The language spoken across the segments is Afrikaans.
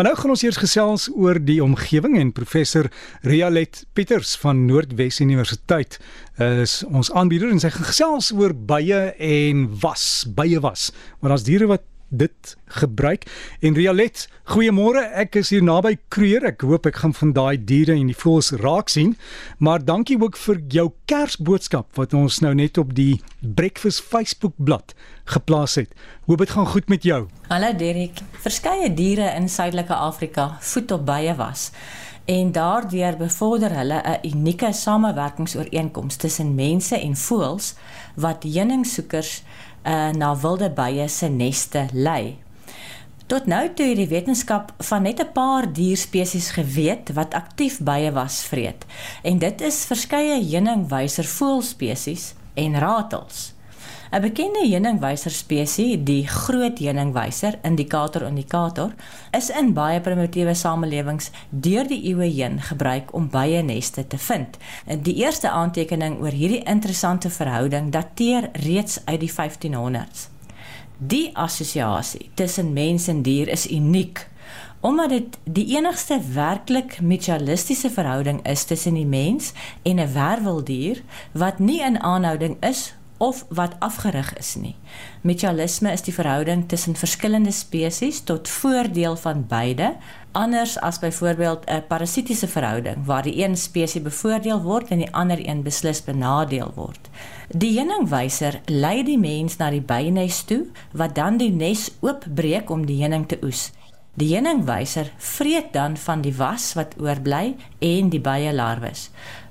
Maar nou gaan ons eers gesels oor die omgewing en professor Rialet Pieters van Noordwes Universiteit is ons aanbieder en sy gaan gesels oor bye en was, bye was. Maar as diere wat dit gebruik. En Rialet, goeiemôre. Ek is hier naby Kruger. Ek hoop ek gaan van daai diere en die voëls raak sien. Maar dankie ook vir jou Kersboodskap wat ons nou net op die Breakfast Facebook bladsy geplaas het. Hoop dit gaan goed met jou. Hallo Derek. Verskeie diere in Suidelike Afrika voed op bye was en daardeur bevorder hulle 'n unieke samewerkingsooreenkoms tussen mense en voëls wat heuningsoekers uh, na wilde bye se neste lei. Tot nou toe het die wetenskap van net 'n paar dierspesies geweet wat aktief bye was vreet. En dit is verskeie heuningwyser voëlspesies en ratels. 'n Bekende heuningwyser spesies, die groot heuningwyser, indikator indikator, is in baie primitiewe samelewings deur die eeue heen gebruik om bye neste te vind. Die eerste aantekening oor hierdie interessante verhouding dateer reeds uit die 1500s. Die assosiasie tussen mens en dier is uniek omdat dit die enigste werklik mutualistiese verhouding is tussen die mens en 'n werweldier wat nie in aanhouding is of wat afgerig is nie. Mutualisme is die verhouding tussen verskillende spesies tot voordeel van beide, anders as byvoorbeeld 'n parasitiese verhouding waar die een spesies bevoordeel word en die ander een beslis benadeel word. Die heuningwyser lei die mens na die byenes toe wat dan die nes oopbreek om die heuning te oes. Die heuningwyser vreet dan van die was wat oorbly en die bye larwes.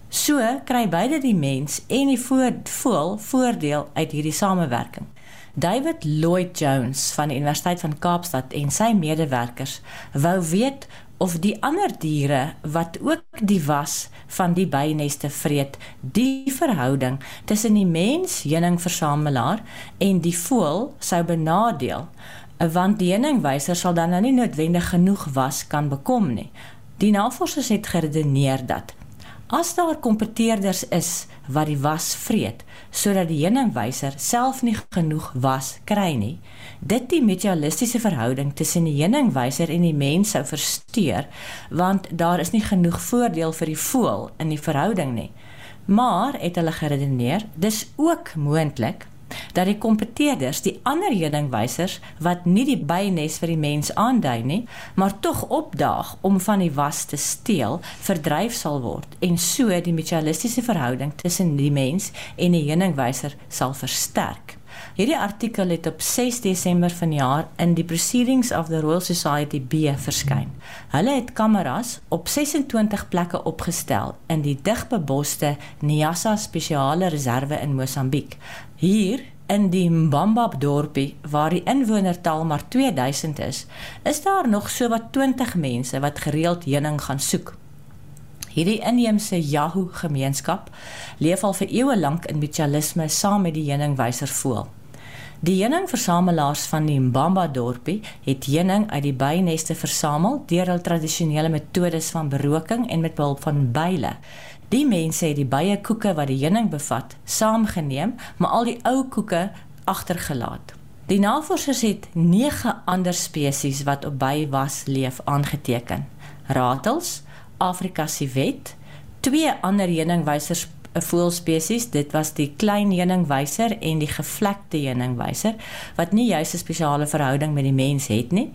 So kry beide die mens en die voël voordeel uit hierdie samewerking. David Lloyd Jones van die Universiteit van Kaapstad en sy medewerkers wou weet of die ander diere wat ook die was van die byneste vreet, die verhouding tussen die mens, heuningversamelaar en die voël sou benadeel, want die heuningwyser sal dan nou nie noodwendig genoeg was kan bekom nie. Die navorsers het geredeneer dat As daar kompeteerders is wat die was vreet sodat die heuningwyser self nie genoeg was kry nie, dit die mutualistiese verhouding tussen die heuningwyser en die mens sou versteur, want daar is nie genoeg voordeel vir die voël in die verhouding nie. Maar het hulle geredeneer, dis ook moontlik dat die kompeteerders, die ander heuningwysers wat nie die bynes vir die mens aandui nie, maar tog opdaag om van die was te steel, verdryf sal word en so die mutualistiese verhouding tussen die mens en die heuningwyser sal versterk. Hierdie artikel het op 6 Desember vanjaar in die Proceedings of the Royal Society B verskyn. Hulle het kameras op 26 plekke opgestel in die digbeboste Niassa Spesiale Reserve in Mosambiek. Hier in die Mbambab dorpie waar die inwonertal maar 2000 is, is daar nog sowat 20 mense wat gereeld heuning gaan soek. Hierdie inheemse Yahoo gemeenskap leef al vir eeue lank in mutualisme saam met die heuningwyser voel. Die heuningversamelaars van die Mbamba dorpie het heuning uit die byneste versamel deur hul tradisionele metodes van beroking en met behulp van byle. Die mense het die bye koeke wat die heuning bevat, saamgeneem, maar al die ou koeke agtergelaat. Die navorsers het 9 ander spesies wat op by was leef aangeteken. Ratels, Afrika se wet, twee ander heuningwysers 'n voëlspesies, dit was die klein heuningwyser en die gevlekte heuningwyser wat nie juis 'n spesiale verhouding met die mens het nie.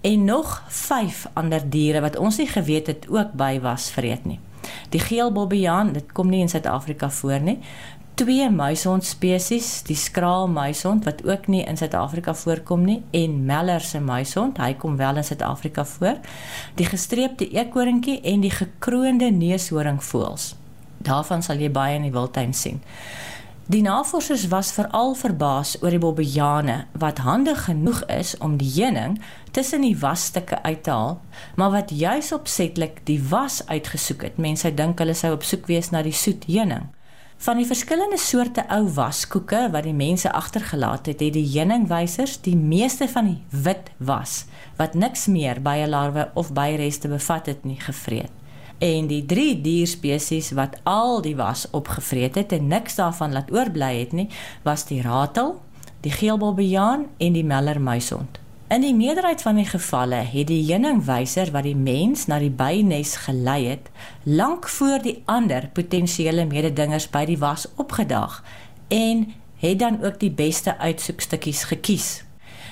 En nog 5 ander diere wat ons nie geweet het ook by was vreet nie. Die geelbobbejaan, dit kom nie in Suid-Afrika voor nie twee muishond spesies, die skraal muishond wat ook nie in Suid-Afrika voorkom nie en Meller se muishond, hy kom wel in Suid-Afrika voor. Die gestreepte eekoringkie en die gekroonde neushoringvoëls. Daarvan sal jy baie in die wildtuin sien. Die navorsers was veral verbaas oor die bobbejane wat handig genoeg is om die heuning tussen die wasstukke uit te haal, maar wat juis opsetlik die was uitgesoek het. Mense dink hulle sou op soek wees na die soet heuning. Van die verskillende soorte ou waskoeke wat die mense agtergelaat het, het die heuningwysers die meeste van die wit was wat niks meer by 'n larwe of by reste bevat het nie gevreet. En die drie dierspesies wat al die was opgevreet het en niks daarvan laat oorbly het nie, was die ratel, die geelbobbejaan en die mellermuishond. In die meerderheid van die gevalle het die heuningwyser wat die mens na die bynes gelei het, lank voor die ander potensiële mededingers by die was opgedaag en het dan ook die beste uitsoekstukkies gekies.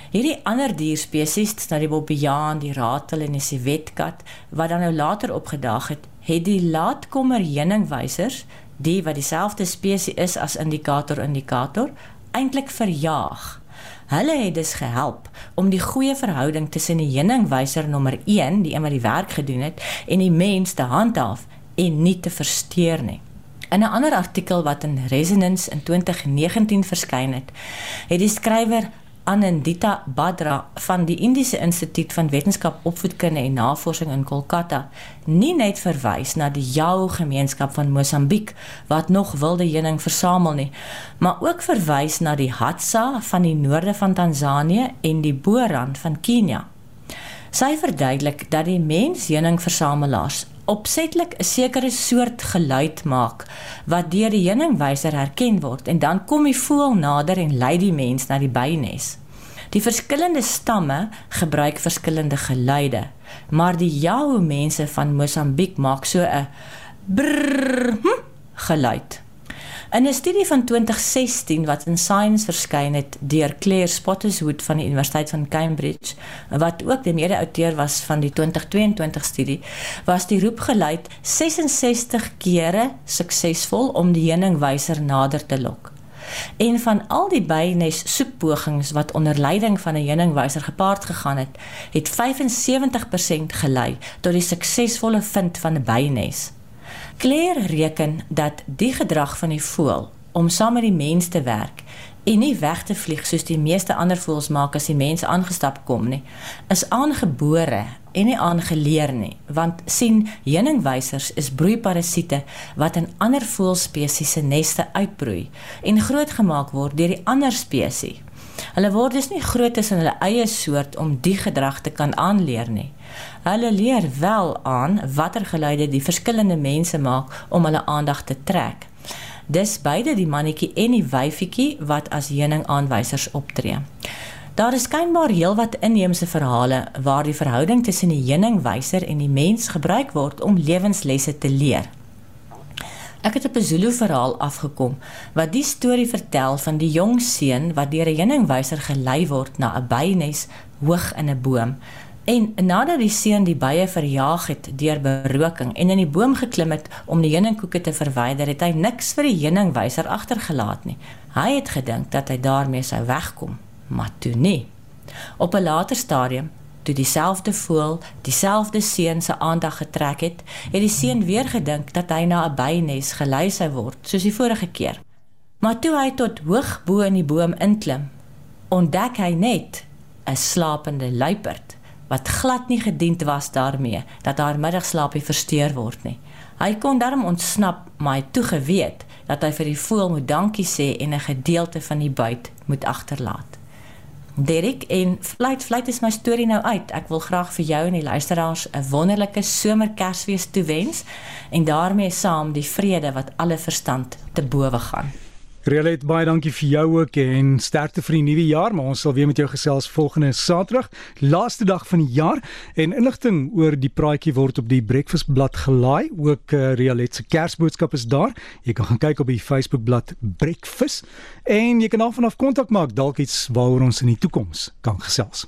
Hierdie ander dierspesies, na die bobbejaan, die ratel en die civetkat wat dan nou later opgedaag het, het die laatkomer heuningwysers, die wat dieselfde spesies is as indikator indikator, eintlik verjaag. Hulle het dus gehelp om die goeie verhouding tussen die heuningwyser nommer 1, die een wat die werk gedoen het, en die mens te handhaaf en nie te versteur nie. In 'n ander artikel wat in Resonance in 2019 verskyn het, het die skrywer Anandita Badra van die Indiese Instituut van Wetenskap, Opvoedkunde en Navorsing in Kolkata nie net verwys na die Yao gemeenskap van Mosambiek wat nog wilde heuning versamel nie, maar ook verwys na die Hadza van die noorde van Tansanië en die Boran van Kenia. Sy verduidelik dat die mens heuningversamelaars opsetlik 'n sekere soort geluid maak wat deur die heuningwyser herken word en dan kom die voël nader en lei die mens na die bynes. Die verskillende stamme gebruik verskillende geluide, maar die Yao mense van Mosambiek maak so 'n brrr hm, geluid. In 'n studie van 2016 wat in Science verskyn het deur Claire Spottiswoode van die Universiteit van Cambridge, wat ook die mede-auteur was van die 2022 studie, was die roepgeluid 66 kere suksesvol om die heuningwyser nader te lok. En van al die bynes soekpogings wat onder leiding van 'n heuningwyser gepaard gegaan het, het 75% gelei tot die suksesvolle vind van 'n bynes. Claire reken dat die gedrag van die voël om saam met die mens te werk en nie weg te vlieg soos die meeste ander voëls maak as die mens aangestap kom nie, is aangebore en nie aangeleer nie, want sien heuningwysers is broeiparasiete wat in ander voëlspesies se neste uitbroei en grootgemaak word deur die ander spesies. Hulle word dus nie groot is in hulle eie soort om die gedrag te kan aanleer nie. Hulle leer wel aan watter geluide die verskillende mense maak om hulle aandag te trek. Dis beide die mannetjie en die wyfietjie wat as heuning aanwysers optree. Daar is skynbaar heelwat inheemse verhale waar die verhouding tussen die heuningwyser en die mens gebruik word om lewenslesse te leer. Ek het 'n Zulu verhaal afgekom wat die storie vertel van die jong seun wat deur 'n heuningwyser gelei word na 'n bynes hoog in 'n boom. En nadat die seun die bye verjaag het deur beroking en in die boom geklim het om die heuningkoeke te verwyder, het hy niks vir die heuningwyser agtergelaat nie. Hy het gedink dat hy daarmee sou wegkom, maar toe nie. Op 'n later stadium toe dieselfde voël dieselfde seun se aandag getrek het, het die seun weer gedink dat hy na 'n bynes gelei sou word, soos die vorige keer. Maar toe hy tot hoog bo in die boom inklim, ontdek hy net 'n slapende luiperd wat glad nie gediend was daarmee dat haar middagslaapie versteur word nie. Hy kon daarom ontsnap, maar hy toe geweet dat hy vir die voël moet dankie sê en 'n gedeelte van die buit moet agterlaat. Derek en fluit fluit is my storie nou uit. Ek wil graag vir jou en die luisteraars 'n wonderlike somerkersfees toewens en daarmee saam die vrede wat alle verstand te bowe gaan. Realet baie dankie vir jou ook en sterkte vir die nuwe jaar, maar ons sal weer met jou gesels volgende Saterdag, laaste dag van die jaar en inligting oor die praatjie word op die Breakfast blad gelaai. Ook uh, Realet se Kersboodskap is daar. Jy kan gaan kyk op die Facebook blad Breakfast en jy kan af en af kontak maak dalk iets waaroor ons in die toekoms kan gesels.